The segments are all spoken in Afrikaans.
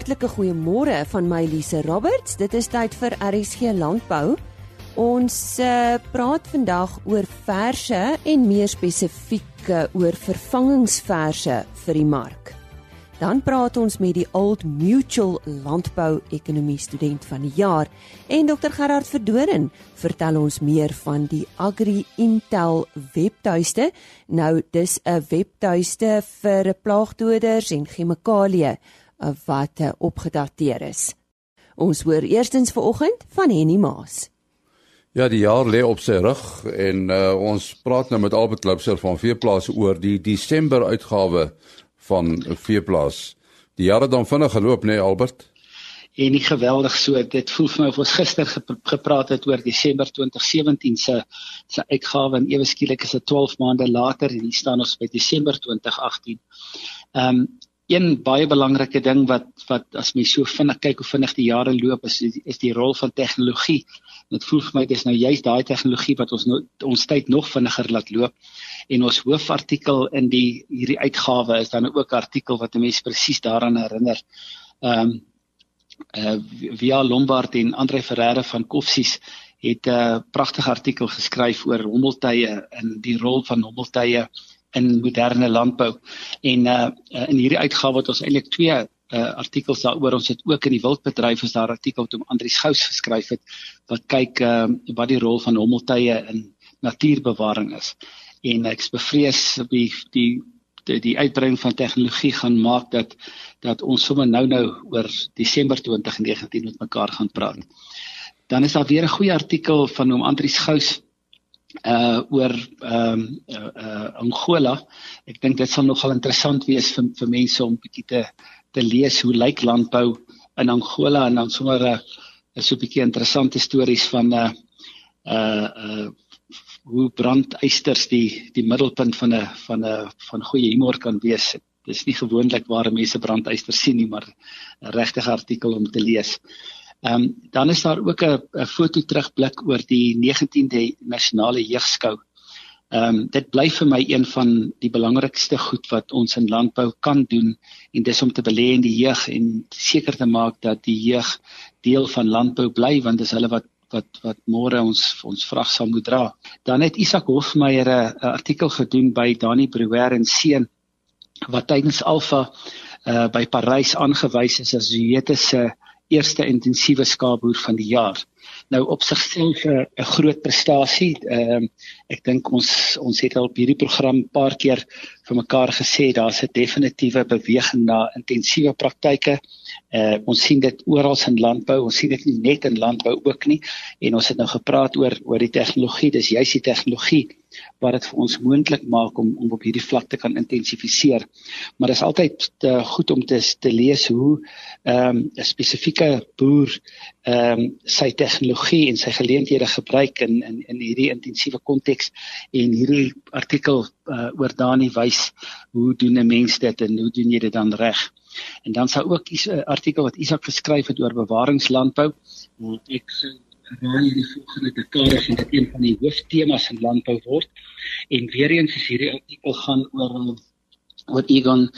hartlike goeiemôre van my Lise Roberts. Dit is tyd vir RSG Landbou. Ons uh, praat vandag oor verse en meer spesifiek oor vervangingsverse vir die mark. Dan praat ons met die Old Mutual Landbou Ekonomie student van die jaar en Dr Gerard Verdoren vertel ons meer van die Agri Intel webtuiste. Nou dis 'n webtuiste vir plaagdoders en chemikalieë eh, wat opgedateer is. Ons hoor eerstens vanoggend van Henny Maas. Ja, die jaar lê op sy rug en uh, ons praat nou met Albert Klipser van Veeplaas oor die Desember uitgawe van veeplaas. Die jare dan vinnig geloop nê nee, Albert? En nie geweldig so. Dit voel vir my of ons gister gepraat het oor Desember 2017 se se uitgawe en ewe skielik is dit 12 maande later en hier staan ons by Desember 2018. Ehm um, een baie belangrike ding wat wat as mens so vinnig kyk hoe vinnig die jare loop is is die rol van tegnologie. Dit voel vir my dis nou juist daai tegnologie wat ons no, ons tyd nog vinniger laat loop. En ons hoofartikel in die hierdie uitgawe is dan ook 'n artikel wat mense presies daaraan herinner. Ehm um, uh via Lombard en Andre Ferreira van Koffsies het 'n uh, pragtige artikel geskryf oor hommeltuie en die rol van hommeltuie in moderne landbou. En uh in hierdie uitgawe het ons eintlik twee uh artikels daaroor. Ons het ook in die wildbedryf is daar 'n artikel wat om Andrius Gous geskryf het wat kyk uh wat die rol van hommeltuie in natuurbewaring is. En ek bevrees die die die, die uitbreiding van tegnologie gaan maak dat dat ons sommer nou-nou oor Desember 2019 met mekaar gaan praat. Dan is daar weer 'n goeie artikel van hom Andrius Gous uh oor ehm uh, uh Angola. Ek dink dit sal nogal interessant wees vir vir mense om bietjie te te lees hoe lyk landbou in Angola en dan sommer 'n uh, so 'n bietjie interessante stories van uh uh uh hoe brandeisters die die middelpunt van 'n van 'n van goeie humor kan wees. Dit is nie gewoonlik waar mense brandeisters sien nie, maar 'n regte artikel om te lees. Ehm um, dan is daar ook 'n foto terugblik oor die 19de nasionale jeugskou. Ehm um, dit bly vir my een van die belangrikste goed wat ons in landbou kan doen en dis om te belê in die jeug en seker te maak dat die jeug deel van landbou bly want dis hulle wat wat wat môre ons ons vrag sal moet dra. Dan het Isak Hofmeyer 'n artikel gedoen by Dani Brouwer en seun wat tydens Alfa uh by Parys aangewys is as Zuete se uh, eerste intensiewe skaapboer van die jaar. Nou op sigself 'n groot prestasie. Ehm uh, ek dink ons ons het al op hierdie program 'n paar keer vir mekaar gesê daar's 'n definitiewe beweging na intensiewe praktyke. Uh ons sien dit oral in landbou. Ons sien dit nie net in landbou ook nie. En ons het nou gepraat oor oor die tegnologie. Dis juist die tegnologie wat dit vir ons moontlik maak om om op hierdie vlak te kan intensifiseer. Maar dit is altyd uh, goed om te te lees hoe ehm um, 'n spesifieke boer ehm um, sy tegnologie en sy geleenthede gebruik in in in hierdie intensiewe konteks en hierdie artikel uh, oor Dani wys hoe doen 'n mens dit en hoe doen jy dit dan reg? En dan sou ook 'n artikel wat Isak geskryf het oor bewaringslandbou. Ek raai die volgende dekade gaan dit een van die hooftemas in landbou word. En weer eens is hierdie artikel gaan oor oor Egon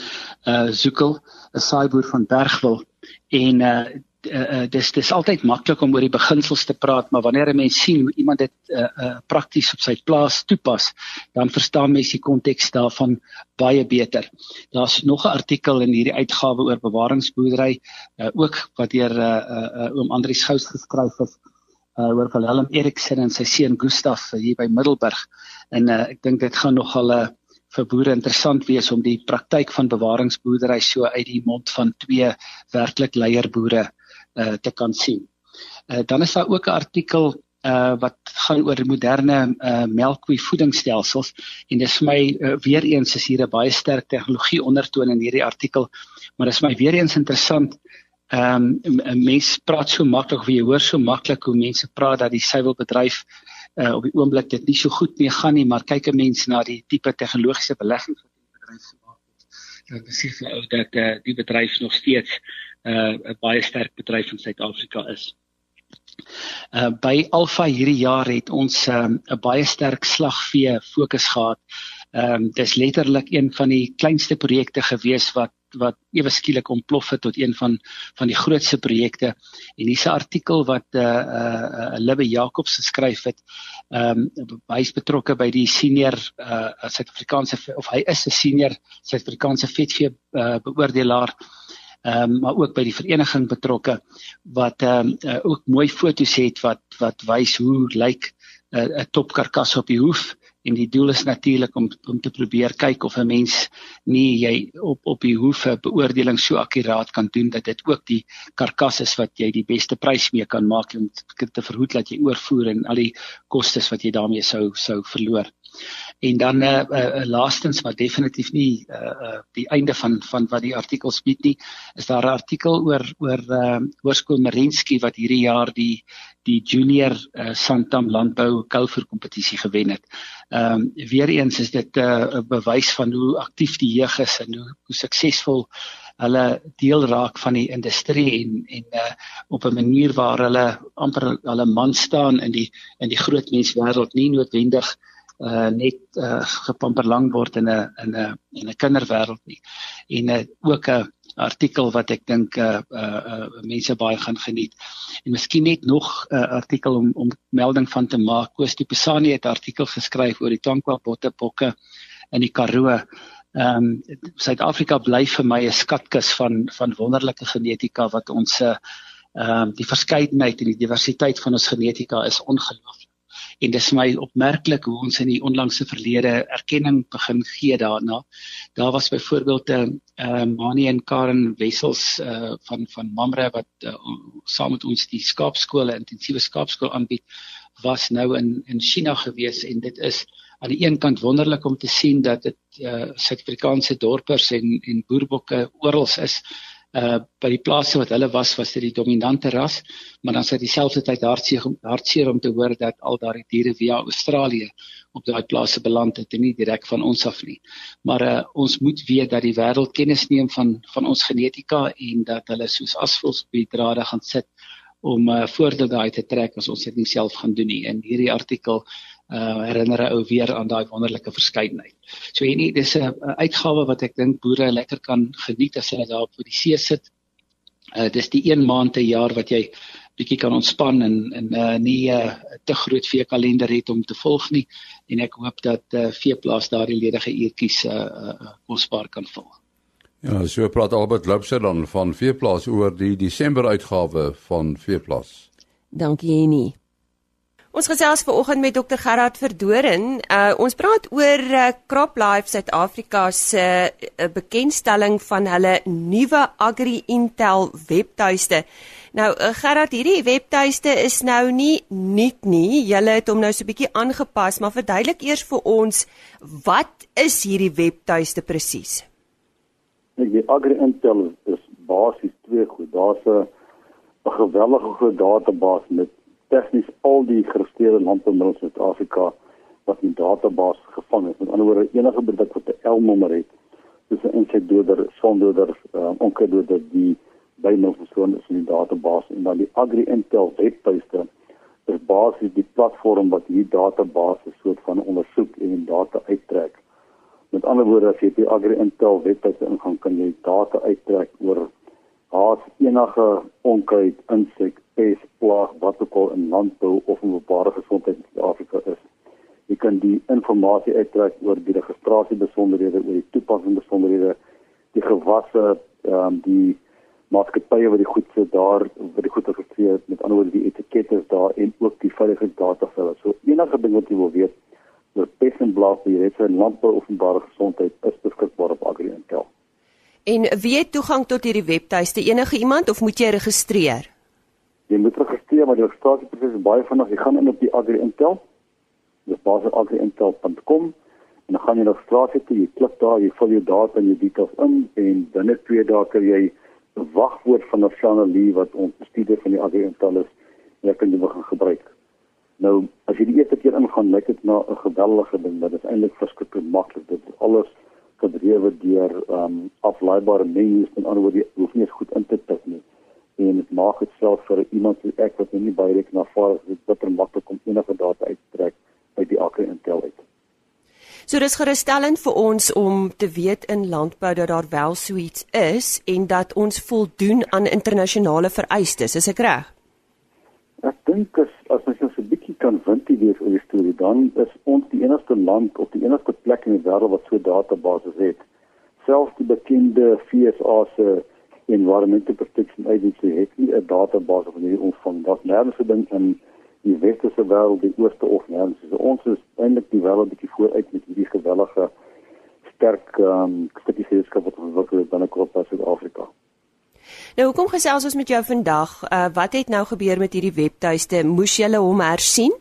uh Zukel, 'n saaiboer van Bergwil en uh uh, dis dis altyd maklik om oor die beginsels te praat, maar wanneer 'n mens sien hoe iemand dit uh, uh, prakties op sy plaas toepas, dan verstaan mens die konteks daarvan baie beter. Daar's nog 'n artikel in hierdie uitgawe oor bewaringsboerdery, uh, ook wat deur uh, uh, uh, oom Andrius Gous geskryf het uh, oor Willem Eriksen en sy seun Gustaf hier by Middelburg. En uh, ek dink dit gaan nogal 'n uh, vir boere interessant wees om die praktyk van bewaringsboerdery so uit die mond van twee werklik leierboere uh, te kan sien. Uh, dan is daar ook 'n artikel uh wat gaan oor moderne uh melkkoe voedingsstelsels en dis vir my uh, weer eens is hier 'n baie sterk tegnologie ondertoon in hierdie artikel maar dis my weer eens interessant ehm um, mense praat so maklik of jy hoor so maklik hoe mense praat dat die suiwelbedryf uh op die oomblik dit nie so goed mee gaan nie maar kyk 'n mens na die tipe tegnologiese beleggings wat die bedryf gemaak het dan besef jy ook dat uh, die bedryf nog steeds uh, 'n baie sterk bedryf in Suid-Afrika is. Uh by Alfa hierdie jaar het ons 'n um, baie sterk slagvee fokus gehad Ehm um, dis letterlik een van die kleinste projekte gewees wat wat ewe skielik ontplof het tot een van van die grootste projekte. En hier's 'n artikel wat eh uh, uh, uh, Libbe Jacobs geskryf het. Ehm um, hy is betrokke by die senior eh uh, Suid-Afrikaanse of hy is 'n senior Suid-Afrikaanse vetvee uh, beoordelaar ehm um, maar ook by die vereniging betrokke wat ehm um, uh, ook mooi foto's het wat wat wys hoe lyk 'n uh, topkarkas op die hoef en die doel is natuurlik om om te probeer kyk of 'n mens nie jy op op die hoefe beoordeling so akkuraat kan doen dat dit ook die karkas is wat jy die beste prys mee kan maak om te verhoed dat jy oorvoer en al die kostes wat jy daarmee sou sou verloor. En dan eh uh, uh, laastens maar definitief nie eh uh, uh, die einde van van wat die artikel bied nie, is daar 'n artikel oor oor eh uh, Hoërskool Marenski wat hierdie jaar die die junior uh, Santam landbou koulvoer kompetisie gewen het. Ehm um, weer eens is dit eh, 'n uh, bewys van hoe aktief die jeug is en hoe, hoe suksesvol hulle deel raak van die industrie en en uh, op 'n manier waar hulle amper hulle man staan in die in die groot menswêreld nie noodwendig uh net uh gepamper lang word in 'n in 'n in 'n kinderwêreld nie. En uh, ook 'n artikel wat ek dink uh, uh uh mense baie gaan geniet. En miskien net nog 'n uh, artikel om om melding van te maak. Koos die Pesani het 'n artikel geskryf oor die Tankwa bottebokke in die Karoo. Ehm um, Suid-Afrika bly vir my 'n skatkis van van wonderlike genetika wat ons ehm uh, die verskeidenheid en die diversiteit van ons genetika is ongelooflik en dis vir my opmerklik hoe ons in die onlangse verlede erkenning begin gee daarna. Daar was byvoorbeeld 'n uh, uh, Mani en Karen Wessels uh, van van Mamre wat uh, saam met ons die skaapskole intensiewe skaapskool aanbied was nou in in China gewees en dit is aan die een kant wonderlik om te sien dat dit uh, Suid-Afrikaanse dorpers en en boerbokke oral is uh by die plase wat hulle was was dit die dominante ras maar dan sê dieselfde tyd hartseer hartseer om te hoor dat al daardie diere via Australië op daai plase beland het en nie direk van ons af nie. Maar uh ons moet weet dat die wêreld kennis neem van van ons genetika en dat hulle soos asvoels op die drade gaan sit om uh voordeel daai te trek as ons dit nie self gaan doen nie. In hierdie artikel uh herinner 'n ou weer aan daai wonderlike verskeidenheid. So en dis 'n uitgawe wat ek dink boere lekker kan geniet as hulle daar op die see sit. Uh dis die een maand 'n jaar wat jy bietjie kan ontspan en en uh nie 'n uh, te groot vee kalender het om te volg nie en ek hoop dat uh veeplaas daardie ledige uurtjies uh, uh kosbaar kan vul. Ja, so praat Albert Lubser dan van veeplaas oor die Desember uitgawe van veeplaas. Dankie Jenny. Ons gesels ver oggend met Dr Gerard Verdoren. Uh ons praat oor uh, Crop Life Suid-Afrika se uh, bekendstelling van hulle nuwe Agri Intel webtuiste. Nou uh, Gerard, hierdie webtuiste is nou nie nuut nie. Julle het hom nou so 'n bietjie aangepas, maar verduidelik eers vir ons wat is hierdie webtuiste presies? Die Agri Intel is basies twee goed. Daar's 'n geweldige groot database met tegnies al die geregistreerde landboumiddels in Suid-Afrika wat in database gevang is. Met ander woorde, enige produk wat 'n L-nommer het, soos 'n insekdoder, sondoder, uh, onkruiddoder, die bymiddels verskoon is in die database en dan die Agri Intel webtuiste is basies die platform wat hierdie database soort van ondersoek en data uittrek. Met ander woorde, as jy die Agri Intel webtuiste ingaan, kan jy data uittrek oor haas enige onkruid, insek, pes, plaag wat ook al in landbou of in openbare gesondheid in Suid-Afrika is. Jy kan die inligting uittrek oor die registrasie besonderhede, oor die toepassing besonderhede, die gewasse, ehm um, die maatskappye wat die goed sit daar, wat die goed geregistreer het, met ander woorde die etikette is daar en ook die veiligheidsdata vir hulle. So enige ding wat jy wil weet oor pes en blaas, jy het in landbou of openbare gesondheid is beskikbaar op AgriIntel. En wie het toegang tot hierdie webtuiste? Enige iemand of moet jy registreer? Jy moet registreer, maar die registrasieproses is baie vinnig. Jy gaan in op die Agri Intel. Dis basies agriintel.com en dan gaan jy na registrasie toe. Jy klik daar, jy vul jou data en jou details in en binne 2 dae kry jy 'n wagwoord van Nasionale Lee wat ons bestuurder van die Agri Intel is en jy kan dit begin gebruik. Nou, as jy die eerste keer ingaan, lyk dit na 'n geweldige ding, maar dit is eintlik verskriklik maklik. Dit is alles gedrewe deur um, aflaaibare menus en ander woorde, jy hoef nie eens goed in te tik nie en dit maak dit self vir iemand soos ek wat nie baie rekenaar vaar is dit bitter maklik om enige data uit te trek uit die Agri Intel uit. So dis gerusstellend vir ons om te weet in landbou dat daar wel so iets is en dat ons voldoen aan internasionale vereistes, is ek reg? Ek dink as as mens so 'n bietjie kan ventileer oor die storie, dan is ons die enigste land of die enigste plek in die wêreld wat so 'n database het. Selfs die bekende FSA se Environmental Protection Agency het nie 'n database van hierdie ontvang. Daar's nêrens 'n ding in die westerse wêreld, die ooste of nêrens. So ons is eintlik die wêreld bietjie vooruit met hierdie gewellige sterk ehm um, statistiese wat ons ontwikkel binne kort in Suid-Afrika. Nou hoekom gesels ons met jou vandag? Uh, wat het nou gebeur met hierdie webtuiste? Moes jy hom hersien?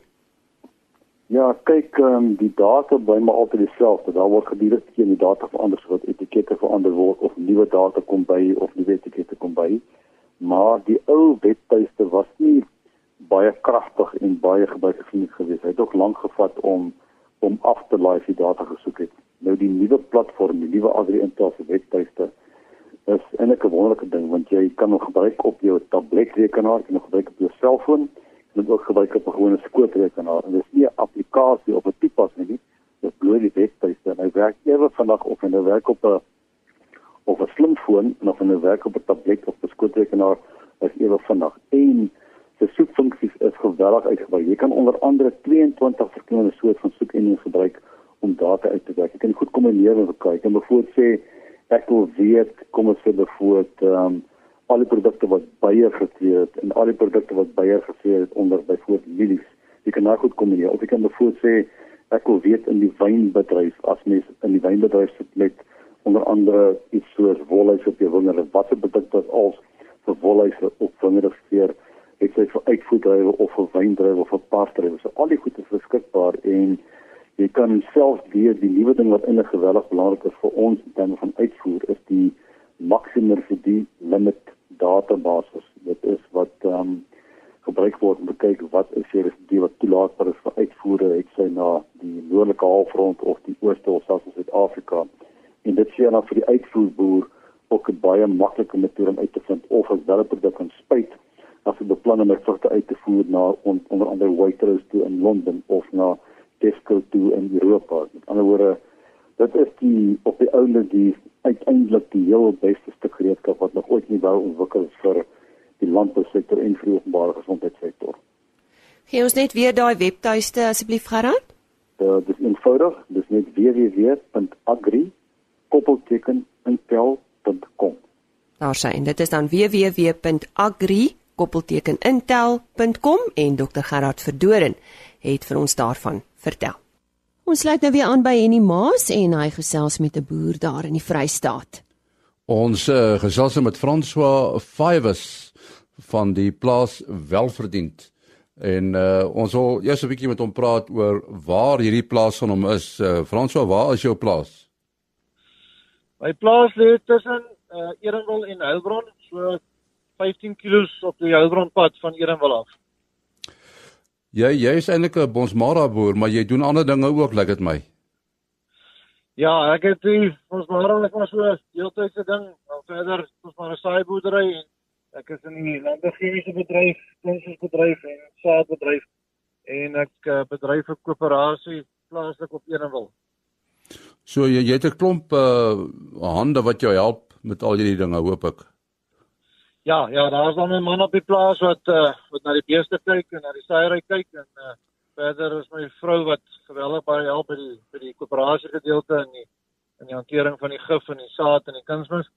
Ja, kyk, um, die data bly maar altyd dieselfde. Daar word gedurig teen die data verander sodat etikette verander word of nuwe data kom by of nuwe etikette kom by. Maar die ou webtuiste was nie baie kragtig en baie gebruikervriendelik geweest. Hy het ook lank gevat om om af te laai die data gesoek het. Nou die nuwe platform, die nuwe Agri Intel se webtuiste is eintlik 'n wonderlike ding want jy kan hom gebruik op jou tabletrekenaar, jy kan hom gebruik op jou selfoon, jy kan ook gebruik op 'n gewone skootrekenaar en dit is nie 'n applikasie of 'n toepas nie. Dit bloot die webtuiste en hy werk ewe vandag of hy werk op 'n of 'n slimfoon of hy werk op 'n tablet of 'n skootrekenaar, is ewe vandag. En se soekfunksies is geweldig uitgebrei. Jy kan onder andere 22 verskillende soorte van soekengine gebruik om data uit te werk. Jy kan goed kombineer met mekaar. Jy kan byvoorbeeld sê ek wil weet kom ons byvoorbeeld ehm um, al die produkte wat Bayer getree het en al die produkte wat Bayer getree het onder byvoorbeeld mielies. Jy kan nou goed kombineer. Of jy kan byvoorbeeld sê ek wil weet in die wynbedryf as mens in die wynbedryf sit met onder andere iets soos wolhuis op jou wingerde. Wat se produkte is als vir wolhuis op wingerde vir het sy vir uitvoerdrywe of vir wyndrywe of vir paasdrywe. So al die goed is beskikbaar en jy kan self weer die nuwe ding wat eintlik geweldig belangrik is vir ons in terme van uitvoer is die maximum die limit database. Dit is wat ehm um, gebruik word om te kyk wat is die wat toelaatbaar is vir uitvoere het sy na die noordelike halfrond of die ooste of selfs in Suid-Afrika. En dit sê dan vir die uitvoerboer ook 'n baie maklike metode om uit te vind of as wel 'n produk kan spuit as hy beplan om vrugte uit te voer na on, onder andere Waitrose toe in Londen of na Tesco toe in Europa. Met ander woorde, dit is die op die ouende die uiteindelik die heel beste stuk gereedskap wat nog ooit nie wou ontwikkel vir die landbousektor en vir die openbare gesondheidssektor. Gee ons net weer daai webtuiste asseblief Gerard. Dit is eenvoudig, dis net www.agri.com. Daar sien, dit is dan www.agri koppeltekenintel.com en Dr Gerard Verdoren het vir ons daarvan vertel. Ons sluit nou weer aan by Henny Maas en hy gesels met 'n boer daar in die Vrystaat. Ons uh, gesels met François Fivers van die plaas Welverdiend. En uh, ons wil eers 'n bietjie met hom praat oor waar hierdie plaas van hom is. Uh, François, waar is jou plaas? My plaas lê tussen uh, Erenwil en Heilbron, so 15 km op die Heilbronpad van Erenwil af. Jy jy is eintlik 'n Bonsmara boer, maar jy doen ander dinge ook, lyk dit my. Ja, ek het die Bonsmara net maar so deeltydse ding, dan verder ons maar 'n saaiboerdery en ek is in die landbouchemiese bedryf, kunsbedryf en saadbedryf en ek uh, bedryf 'n koöperasie plaaslik op Erenwil. So jy jy het 'n klomp uh, hande wat jou help met al hierdie dinge, hoop ek. Ja, ja, daar's dan 'n man op die plaas wat uh, wat na die beeste kyk en na die saairy kyk en uh, verder is my vrou wat geweldig baie help by die by die koöperasie gedeelte in die in die hantering van die gif en die saad en die kunsmis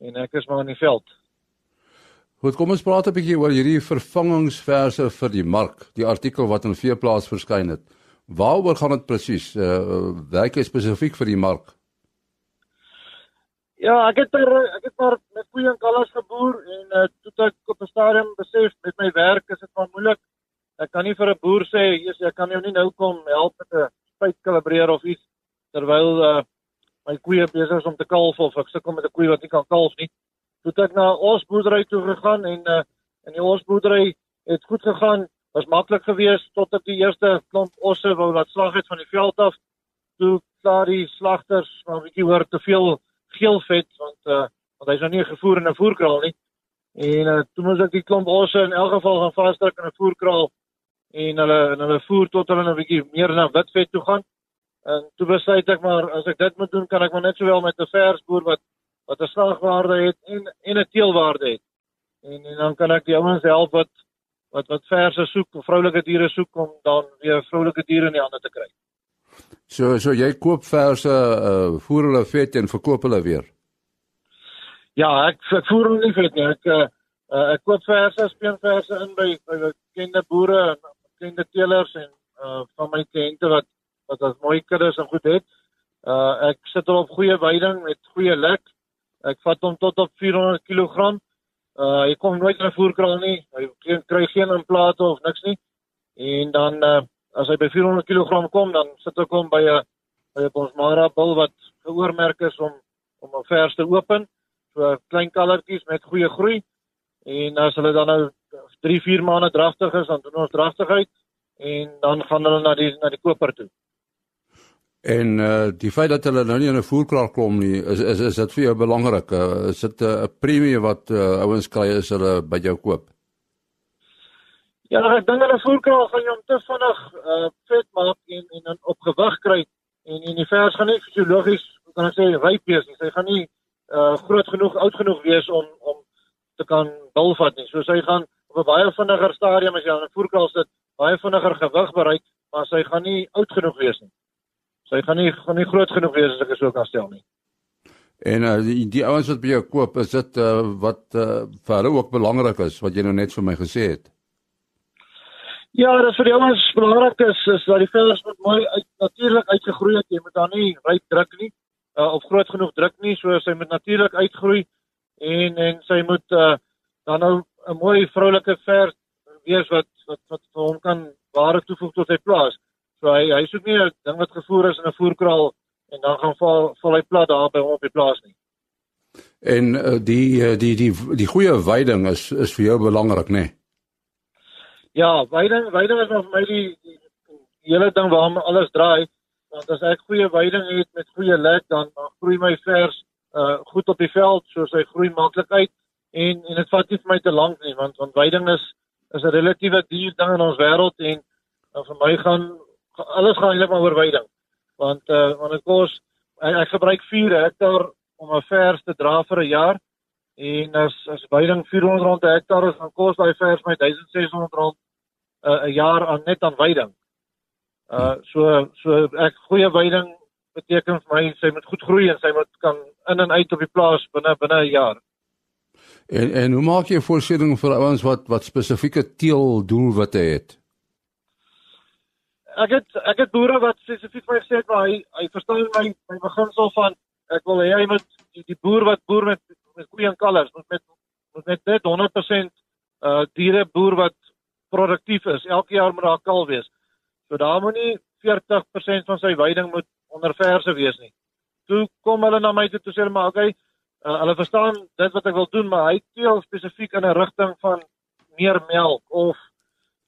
en ek is maar in die veld. Goed, kom ons praat 'n bietjie oor hierdie vervangingsverse vir die mark, die artikel wat in Veeplaas verskyn het. Waaroor gaan dit presies? Uh, werk jy spesifiek vir die mark? Ja, ek het er, ek het maar met koeie en kalvers geboer en uh, toe ek op 'n stadium besef met my werk is dit maar moeilik. Ek kan nie vir 'n boer sê, "Jesus, ek kan jou nie nou kom help met 'n spuit kalibreer of iets terwyl uh, my koeie besig is om te kalf of ek sukkel met 'n koe wat nie kan kalf nie." Toe ek na ons boerdery toe gegaan en uh, in die ons boerdery het goed gegaan, was maklik geweest tot ek die eerste klomp osse wou laat slag het van die veld af. Toe klaar die slagters maar 'n bietjie hoor te veel geel vet want uh want hy's nou nie gevoer in 'n voerkraal nie. En uh toe moet ek die klomp osse in elk geval gaan vasdruk in 'n voerkraal en hulle en hulle voer tot hulle 'n bietjie meer na wit vet toe gaan. En toe besluit ek maar as ek dit moet doen, kan ek maar net sowel met 'n versboer wat wat 'n slagwaarde het en en 'n teelwaarde het. En en dan kan ek die ouens help wat wat wat verse soek, vroulike diere soek om dan weer vroulike diere in die hande te kry. So so jy koop verse uh voer hulle vet en verkoop hulle weer. Ja, ek ek voer hulle nie vet nie. Ek uh, ek koop verse, speenverse in by by bekende boere en bekende teelers en uh van my kliënte wat wat as mooi kuddes en goed het. Uh ek sit hulle op goeie veiding met goeie lek. Ek vat hom tot op 400 kg. Uh hy kom nooit in 'n voerkraal nie. Hy kry geen implante of niks nie. En dan uh as hy by 400 kg kom, dan sit ek hom by 'n by 'n Bonsmara bil wat geoormerk is om om 'n vers te open. So klein kallertjies met goeie groei. En as hulle dan nou 3, 4 maande dragtig is, dan doen ons dragtigheid en dan gaan hulle na die na die koper toe. En uh die feit dat hulle nou nie in 'n voerkraal klom nie, is is is dit vir jou belangrik? Uh, is dit 'n uh, premie wat uh, ouens kry as hulle by jou koop? Ja, ek dink hulle voerkraal gaan jou te vinnig uh vet maak en en dan op gewig kry en en die vers gaan nie fisiologies, kan ek sê, ryp wees nie. Hy gaan nie uh groot genoeg, oud genoeg wees om om te kan bulvat nie. So hy gaan op 'n baie vinniger stadium as jy aan 'n voerkraal sit, baie vinniger gewig bereik, maar hy gaan nie oud genoeg wees nie. So hy gaan nie gaan nie groot genoeg wees as ek dit so kan stel nie. En uh, die die ouens wat by jou koop, is dit uh, wat uh, vir hulle ook belangrik is wat jy nou net vir my gesê het. Ja, dis vir die ouens belangrik is is dat die vellers moet mooi uit natuurlik uitgegroei het. Jy moet dan nie ryk druk nie uh, of groot genoeg druk nie, so sy moet natuurlik uitgroei en en sy moet uh, dan nou 'n mooi vroulike vers wees wat wat wat vir hom kan ware toevoeg tot sy plaas. So hy hy soek nie 'n ding wat gevoer is in 'n voerkraal en dan gaan val val hy plat daar by hom op die plaas nie. En uh, die die die die goeie veiding is is vir jou belangrik, né? Nee? Ja, veiding, veiding is vir my die, die, die hele ding waarom alles draai. Want as ek goeie veiding het met goeie lek, dan, dan groei my vers uh goed op die veld, soos hy groei maklik uit en en dit vat nie vir my te lank nie, want want veiding is is 'n relatiewe duur ding in ons wêreld en en vir my gaan alles gaan eintlik maar oor veiding. Want uh want dit kos ek, ek gebruik 4 hektaar om 'n vers te dra vir 'n jaar en as as veiding 400 rand per hektaar is dan kos daai vers my 1600 rand 'n uh, jaar aan net aan veiding. Uh so so ek goeie veiding beteken vir my sy moet goed groei en sy moet kan in en uit op die plaas binne binne 'n jaar. En en hoe maak jy voorsiening vir ouens wat wat spesifieke teel doelwitte het? Ek het ek het boere wat spesifiek vir my sê maar hy hy verstaan my my beginsel van ek wil hê hy moet die, die boer wat boer met met koeie en kalvers moet met moet met net 100% uh diere boer wat produktief is. Elke jaar moet daar kalf wees. So daar moet nie 40% van sy veiding moet onder verse wees nie. Toe kom hulle na my toe toe sê hulle maar okay, uh, hulle verstaan dit wat ek wil doen, maar hy teel spesifiek in 'n rigting van meer melk of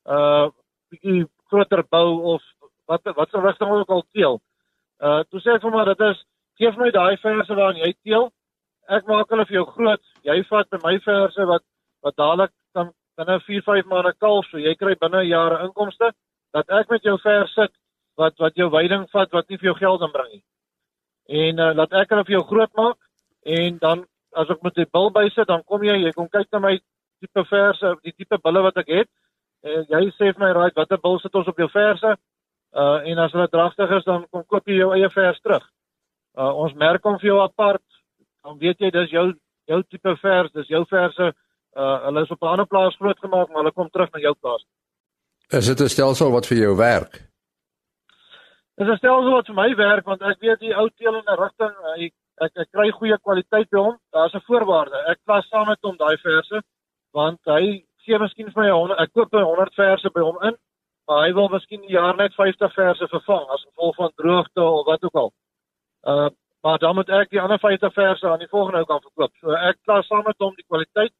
uh bietjie groter bou of wat wat se rigting ook al teel. Uh toe sê ek vir maar dit is gee vir my daai verse waarin jy teel ek maak hulle vir jou groot. Jy vat by my verse wat wat dadelik kan binne 4-5 maande kalf, so jy kry binne 'n jaar inkomste dat ek met jou vers sit wat wat jou veiding vat wat nie vir jou geld inbring nie. En uh, laat ek hulle vir jou groot maak en dan as ek met die bil bysit, dan kom jy, jy kom kyk na my tipe verse, die tipe bulle wat ek het. En jy sê vir my, "Right, watter bil sit ons op jou verse?" Uh en as hulle dragtig is, dan kom koop jy jou eie vers terug. Uh ons merk hom vir jou apart dan weet jy dis jou jou tipe vers, dis jou verse. Uh hulle is op 'n ander plaas groot gemaak, maar hulle kom terug na jou plaas. Is dit 'n stelsel wat vir jou werk? Dis 'n stelsel wat vir my werk want ek weet die ou teel in 'n rigting, ek, ek ek kry goeie kwaliteit by hom. Daar's 'n voorwaarde. Ek klas saam met hom daai verse want hy gee miskien vir my 100 ek koop 100 verse by hom in, maar hy wil miskien die jaar net 50 verse vervang as gevolg van droogte of wat ook al. Uh maar dan moet ek die ander 50 verse aan die volgende ou kan verkoop. So ek klas saam met hom die kwaliteit.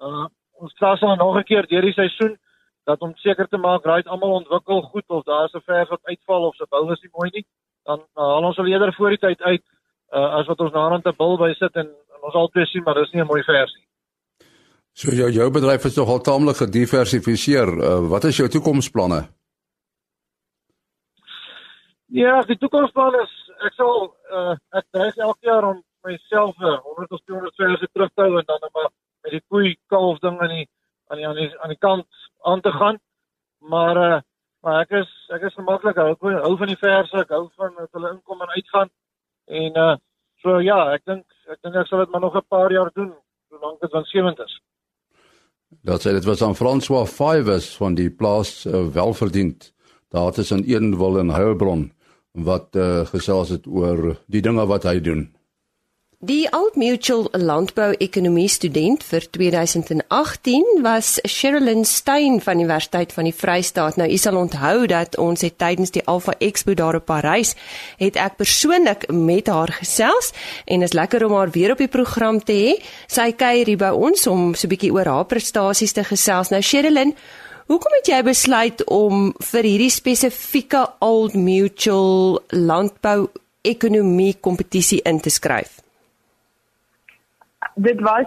Uh ons klas hom nog 'n keer deur die seisoen dat om seker te maak raai almal ontwikkel goed of daar is 'n vers wat uitval of se bou is nie mooi nie. Dan uh, haal ons al eerder voor die tyd uit uh as wat ons na rond 'n bil by sit en, en ons altyd sien maar dis nie 'n mooi vers nie. So jou jou bedryf is nogal taamlik gediversifiseer. Uh, wat is jou toekomsplanne? Ja, die toekomsplan is ek sal uh, ek dreig elke jaar om myself 100 of 200 verse terug te hou en dan maar met die koei kalf ding aan die aan die aan die aan die kant aan te gaan. Maar uh, maar ek is ek is gemaklik hou hou van die verse, ek hou van dat hulle inkom en uitgaan. En uh so ja, ek dink ek dink ek sal dit maar nog 'n paar jaar doen solank dit van 70 is. Dat sê dit was aan François Fivers van die plaas uh, welverdiend. Daar tussen Edenwil en Heilbron wat uh, gesels het oor die dinge wat hy doen. Die Old Mutual Landbou-ekonomie student vir 2018 was Sherilyn Stein van die Universiteit van die Vrystaat. Nou, u sal onthou dat ons het tydens die Alpha Expo daar op Parys het ek persoonlik met haar gesels en is lekker om haar weer op die program te hê. Sy kuier hier by ons om so 'n bietjie oor haar prestasies te gesels. Nou, Sherilyn, hoekom het jy besluit om vir hierdie spesifieke Old Mutual Landbou-ekonomie kompetisie in te skryf? dit was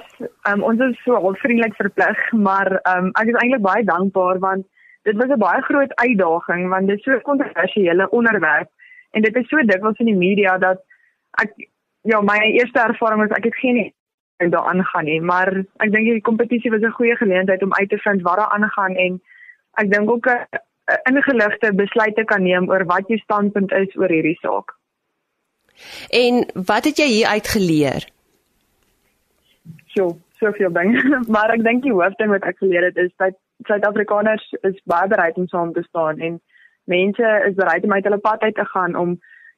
um, ons is so hulpvriendelik verplig, maar um, ek is eintlik baie dankbaar want dit was 'n baie groot uitdaging want dit is so 'n kontroversiële onderwerp en dit is so dikwels in die media dat ek ja, my eerste ervaring was ek het geen idee daar aangaan nie, maar ek dink die kompetisie was 'n goeie geleentheid om uit te vind wat daar aangaan en ek dink ook 'n ingeligte besluite kan neem oor wat jou standpunt is oor hierdie saak. En wat het jy hier uit geleer? so soveel dinge, maar ek dink die hoofding wat ek geleer het is dat Suid-Afrikaners is baie bereid om saam te staan en mense is bereid om uit hulle pad uit te gaan om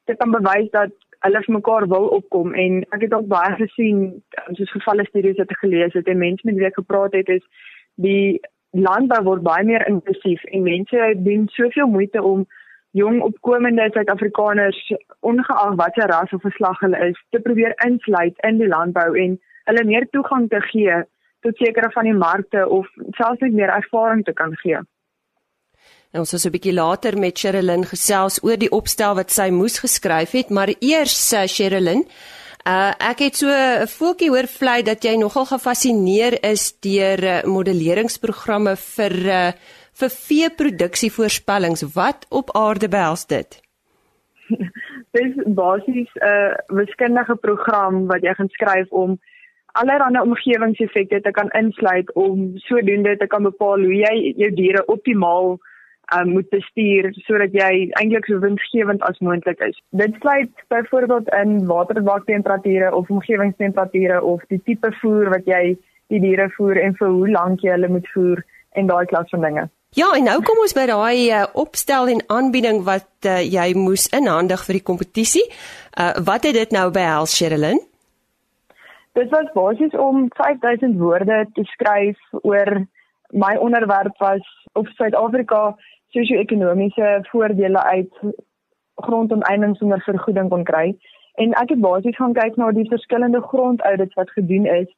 te kan bewys dat hulle vir mekaar wil opkom en ek het ook baie gesien soos gevalle studies wat ek gelees het en mense met wie ek gepraat het is die landbou word baie meer inklusief en mense doen soveel moeite om jong opkomende Suid-Afrikaners ongeag watter ras of geslag hulle is te probeer insluit in die landbou en hulle meer toegang te gee tot sekere van die markte of selfs net meer ervaring te kan gee. En ons het 'n bietjie later met Sherilyn gesels oor die opstel wat sy moes geskryf het, maar eers uh, Sherilyn, uh, ek het so 'n voetjie hoor vlei dat jy nogal gefassineer is deur uh, modelleringsprogramme vir uh, vir veeproduksie voorspellings. Wat op aarde behels dit? Dis basies 'n uh, wiskundige program wat jy gaan skryf om allerlei omgewingseffekte te kan insluit om sodoende te kan bepaal hoe jy jou diere optimaal um, moet bestuur sodat jy eintlik so winsgewend as moontlik is. Dit sluit byvoorbeeld in waterwaktemperature of omgewingstemperature of die tipe voer wat jy die diere voer en vir hoe lank jy hulle moet voer en daai klas van dinge. Ja, en nou kom ons by daai uh, opstel en aanbieding wat uh, jy moes inhandig vir die kompetisie. Uh, wat het dit nou behels, Sherilyn? Dit was basies om 5000 woorde te skryf oor my onderwerp was of Suid-Afrika sosio-ekonomiese voordele uit grondonteiening sonder vergoeding kon kry. En ek het basies gaan kyk na die verskillende grondaudits wat gedoen is.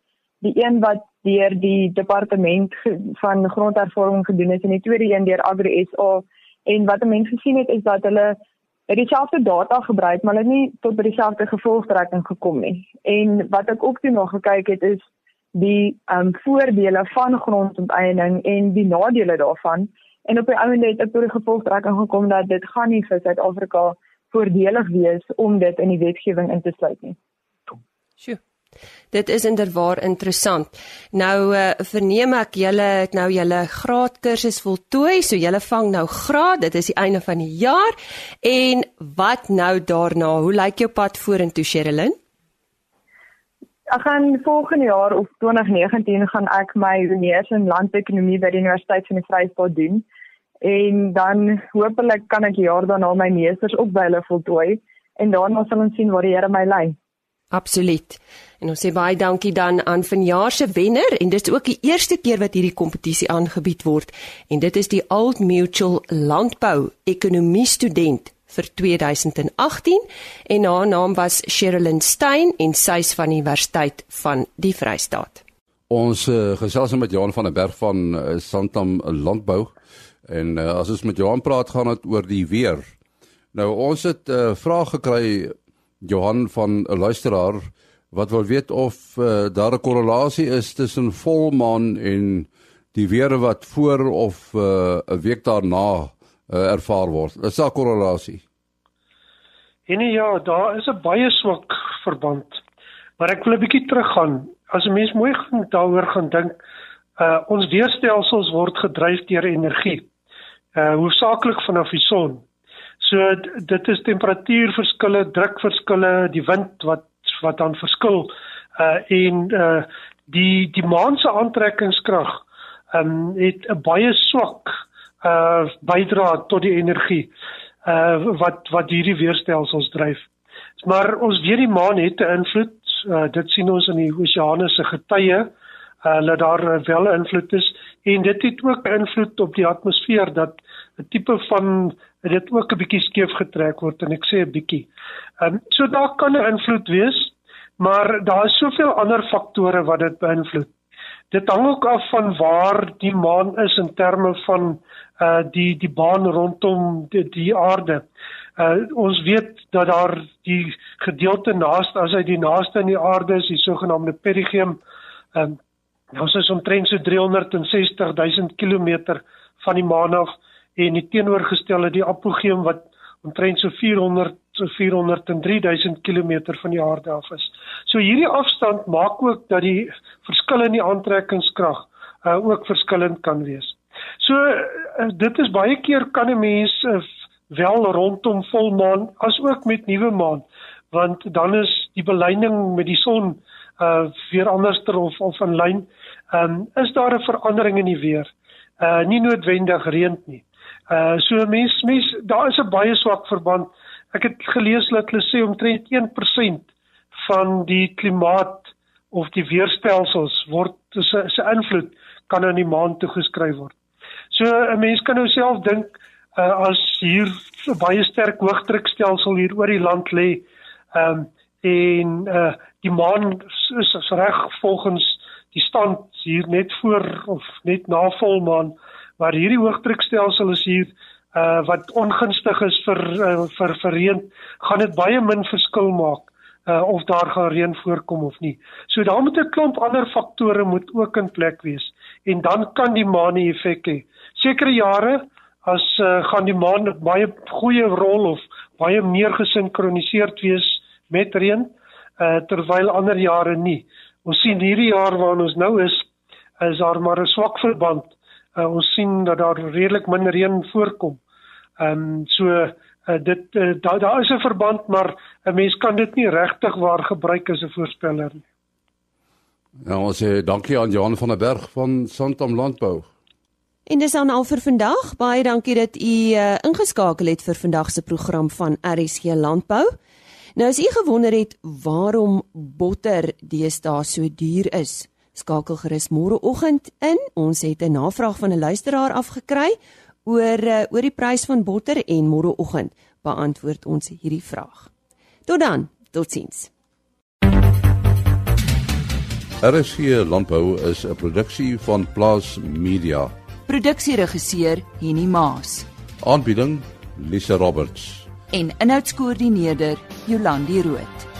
Die een wat deur die departement van grondervaring gedoen is en die tweede een deur Agri SA en wat mense gesien het is dat hulle het dieselfde data gebruik, maar hulle nie tot by dieselfde gevolgtrekking gekom nie. En wat ek ook toe nog gekyk het is die ehm um, voordele van grondonteiening en die nadele daarvan. En op die einde het ek tot die gevolgtrekking gekom dat dit gaan nie vir Suid-Afrika voordelig wees om dit in die wetgewing in te sluit nie. Sjoe. Dit is inderwaar interessant. Nou uh, verneem ek julle het nou julle graadkursus voltooi, so julle vang nou graad. Dit is die einde van die jaar. En wat nou daarna? Hoe lyk jou pad vorentoe, Sherilyn? Ek gaan volgende jaar of 2019 gaan ek my honeurs in landekonomie by die Universiteit van die Vrystaat doen. En dan hopelik kan ek jaar daarna my meesters ook by hulle voltooi en daarna sal ons sien waar die Here my lei. Absoluut. En ons sê baie dankie dan aan vanjaar se wenner en dit is ook die eerste keer wat hierdie kompetisie aangebied word en dit is die Old Mutual Landbou Ekonomie student vir 2018 en haar naam was Sherilyn Stein en sy's van die Universiteit van die Vrystaat. Ons uh, gesels met Johan van der Berg van uh, Santam Landbou en uh, as ons met Johan praat gaan dit oor die weer. Nou ons het 'n uh, vraag gekry Johan van 'n luisteraar wat wil weet of uh, daar 'n korrelasie is tussen volmaan en die weer wat voor of eh, 'n uh, week daarna uh, ervaar word. Is daar korrelasie? En ja, daar is 'n baie swak verband. Maar ek wil 'n bietjie teruggaan. As 'n mens mooi gaan daaroor gaan dink, uh ons weerstelsels word gedryf deur energie. Uh hoofsaaklik vanaf die son. So dit is temperatuurverskille, drukverskille, die wind wat wat dan verskil uh en uh die die maan se aantrekkingskrag um het 'n baie swak uh bydra tot die energie uh wat wat hierdie weerstelsels dryf. Maar ons weet die maan het 'n invloed. Uh dit sien ons in die oseane se getye uh dat daar wel 'n invloed is en dit het ook invloed op die atmosfeer dat 'n tipe van dit ook 'n bietjie skeef getrek word en ek sê 'n bietjie. Ehm um, so daar kan 'n invloed wees, maar daar is soveel ander faktore wat dit beïnvloed. Dit hang ook af van waar die maan is in terme van uh die die baan rondom die, die aarde. Uh ons weet dat daar die gedeelte naaste as hy die naaste aan die aarde is, die sogenaamde perigeum. Um, ons is omtrent so 360 000 km van die maan af en die teenoorgestelde die apogeum wat omtrent so 400 so 403000 km van die aarde af is. So hierdie afstand maak ook dat die verskil in die aantrekkingskrag uh, ook verskillend kan wees. So uh, dit is baie keer kan 'n mens uh, wel rondom volmaan as ook met nuwe maan want dan is die belyning met die son uh weer anderster of of in lyn. Ehm um, is daar 'n verandering in die weer? Uh nie noodwendig reën nie. Uh so mens mens daar is 'n baie swak verband. Ek het gelees dat hulle sê omtrent 1% van die klimaat of die weerstelsels word se se invloed kan aan die maan toegeskryf word. So 'n mens kan nou self dink uh, as hier 'n baie sterk hoëdrukstelsel hier oor die land lê, ehm um, en uh, die maan is, is reg volgens die stand hier net voor of net na volmaan maar hierdie hoëdrukstelsel is hier uh wat ongunstig is vir uh, vir vir reën, gaan dit baie min verskil maak uh of daar gaan reën voorkom of nie. So daar moet 'n klomp ander faktore moet ook in plek wees en dan kan die maan 'n effek hê. Sekere jare as uh, gaan die maan baie goeie rol of baie meer gesinkroniseerd wees met reën uh terwyl ander jare nie. Ons sien hierdie jaar waarin ons nou is, is daar maar 'n swak verband uh, ons sien dat daar redelik min reën voorkom. Ehm um, so uh, dit uh, daar daar is 'n verband maar 'n mens kan dit nie regtig waar gebruik as 'n voorspeller nie. Ja, ons sê dankie aan Johan van der Berg van Santam Landbou. En dis dan al vir vandag. Baie dankie dat u uh, ingeskakel het vir vandag se program van RSG Landbou. Nou as u gewonder het waarom botter deesdae so duur is, Skakel gerus môreoggend in. Ons het 'n navraag van 'n luisteraar afgekry oor uh, oor die prys van botter en môreoggend beantwoord ons hierdie vraag. Tot dan, totsiens. RSG Landbou is 'n produksie van Plaas Media. Produksieregisseur Henny Maas. Aanbieding Lisa Roberts. En inhoudskoördineerder Jolandi Root.